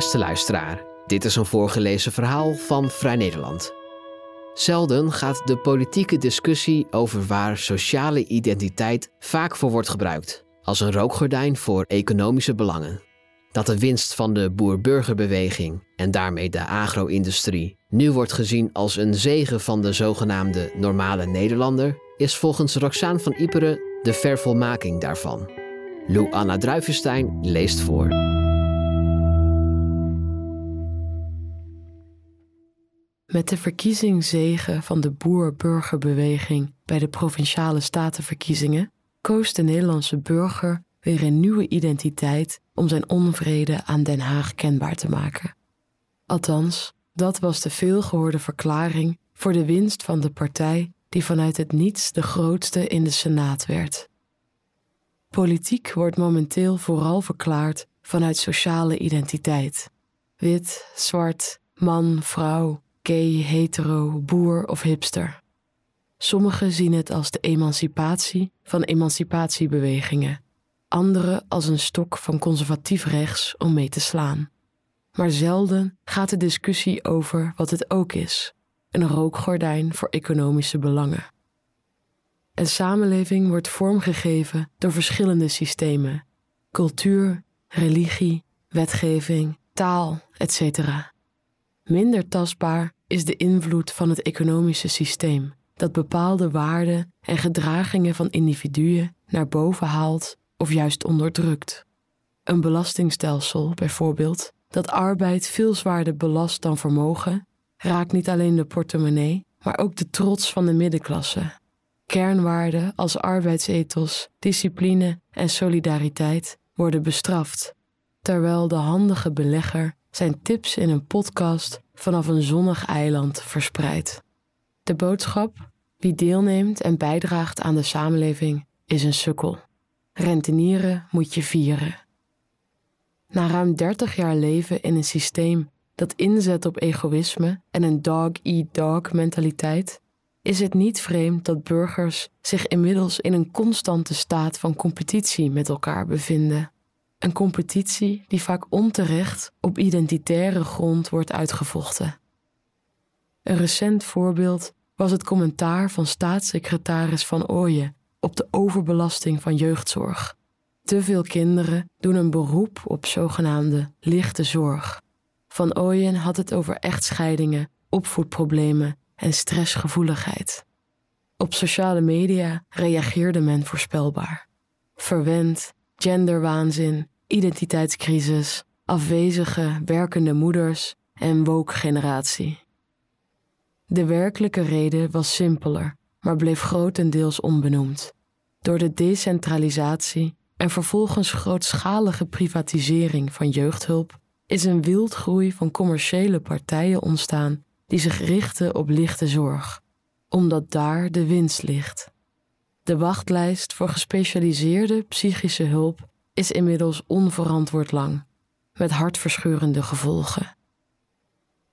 Beste luisteraar, dit is een voorgelezen verhaal van Vrij Nederland. Zelden gaat de politieke discussie over waar sociale identiteit vaak voor wordt gebruikt, als een rookgordijn voor economische belangen. Dat de winst van de boer-burgerbeweging en daarmee de agro-industrie nu wordt gezien als een zegen van de zogenaamde normale Nederlander, is volgens Roxaan van Iperen de vervolmaking daarvan. Lou Anna Druivenstein leest voor. Met de verkiezingszegen van de boer-burgerbeweging bij de provinciale statenverkiezingen koos de Nederlandse burger weer een nieuwe identiteit om zijn onvrede aan Den Haag kenbaar te maken. Althans, dat was de veelgehoorde verklaring voor de winst van de partij die vanuit het niets de grootste in de Senaat werd. Politiek wordt momenteel vooral verklaard vanuit sociale identiteit. Wit, zwart, man, vrouw, gay, hetero, boer of hipster. Sommigen zien het als de emancipatie van emancipatiebewegingen, anderen als een stok van conservatief rechts om mee te slaan. Maar zelden gaat de discussie over wat het ook is: een rookgordijn voor economische belangen. Een samenleving wordt vormgegeven door verschillende systemen: cultuur, religie, wetgeving, taal, etc. Minder tastbaar is de invloed van het economische systeem, dat bepaalde waarden en gedragingen van individuen naar boven haalt of juist onderdrukt. Een belastingstelsel, bijvoorbeeld, dat arbeid veel zwaarder belast dan vermogen, raakt niet alleen de portemonnee, maar ook de trots van de middenklasse. Kernwaarden als arbeidsethos, discipline en solidariteit worden bestraft, terwijl de handige belegger zijn tips in een podcast vanaf een zonnig eiland verspreidt. De boodschap: wie deelneemt en bijdraagt aan de samenleving is een sukkel. Rentenieren moet je vieren. Na ruim 30 jaar leven in een systeem dat inzet op egoïsme en een dog-eat-dog mentaliteit, is het niet vreemd dat burgers zich inmiddels in een constante staat van competitie met elkaar bevinden. Een competitie die vaak onterecht op identitaire grond wordt uitgevochten. Een recent voorbeeld was het commentaar van staatssecretaris Van Ooyen op de overbelasting van jeugdzorg. Te veel kinderen doen een beroep op zogenaamde lichte zorg. Van Ooyen had het over echtscheidingen, opvoedproblemen en stressgevoeligheid. Op sociale media reageerde men voorspelbaar. Verwend, genderwaanzin, identiteitscrisis, afwezige werkende moeders en woke-generatie. De werkelijke reden was simpeler, maar bleef grotendeels onbenoemd. Door de decentralisatie en vervolgens grootschalige privatisering van jeugdhulp is een wildgroei van commerciële partijen ontstaan die zich richten op lichte zorg, omdat daar de winst ligt. De wachtlijst voor gespecialiseerde psychische hulp is inmiddels onverantwoord lang, met hartverscheurende gevolgen.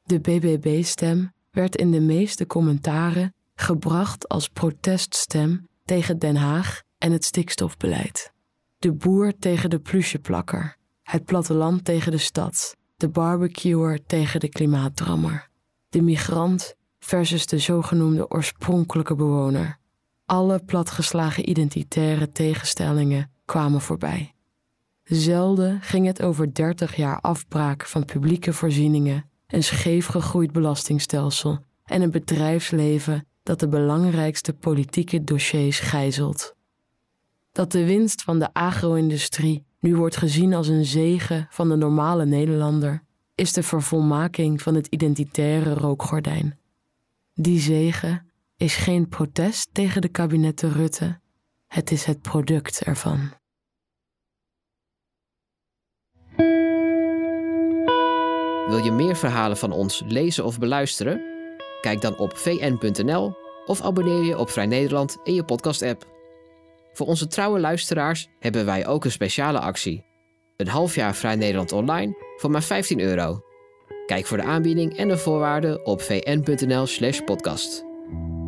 De BBB-stem werd in de meeste commentaren gebracht als proteststem tegen Den Haag en het stikstofbeleid. De boer tegen de plusjeplakker, het platteland tegen de stad, de barbecuer tegen de klimaatdrammer, de migrant versus de zogenoemde oorspronkelijke bewoner. Alle platgeslagen identitaire tegenstellingen kwamen voorbij. Zelden ging het over 30 jaar afbraak van publieke voorzieningen, een scheef gegroeid belastingstelsel en een bedrijfsleven dat de belangrijkste politieke dossiers gijzelt. Dat de winst van de agro-industrie nu wordt gezien als een zegen van de normale Nederlander, is de vervolmaking van het identitaire rookgordijn. Die zegen is geen protest tegen de kabinetten Rutte, het is het product ervan. Wil je meer verhalen van ons lezen of beluisteren? Kijk dan op vn.nl of abonneer je op Vrij Nederland in je podcast-app. Voor onze trouwe luisteraars hebben wij ook een speciale actie. Een half jaar Vrij Nederland online voor maar 15 euro. Kijk voor de aanbieding en de voorwaarden op vn.nl/podcast.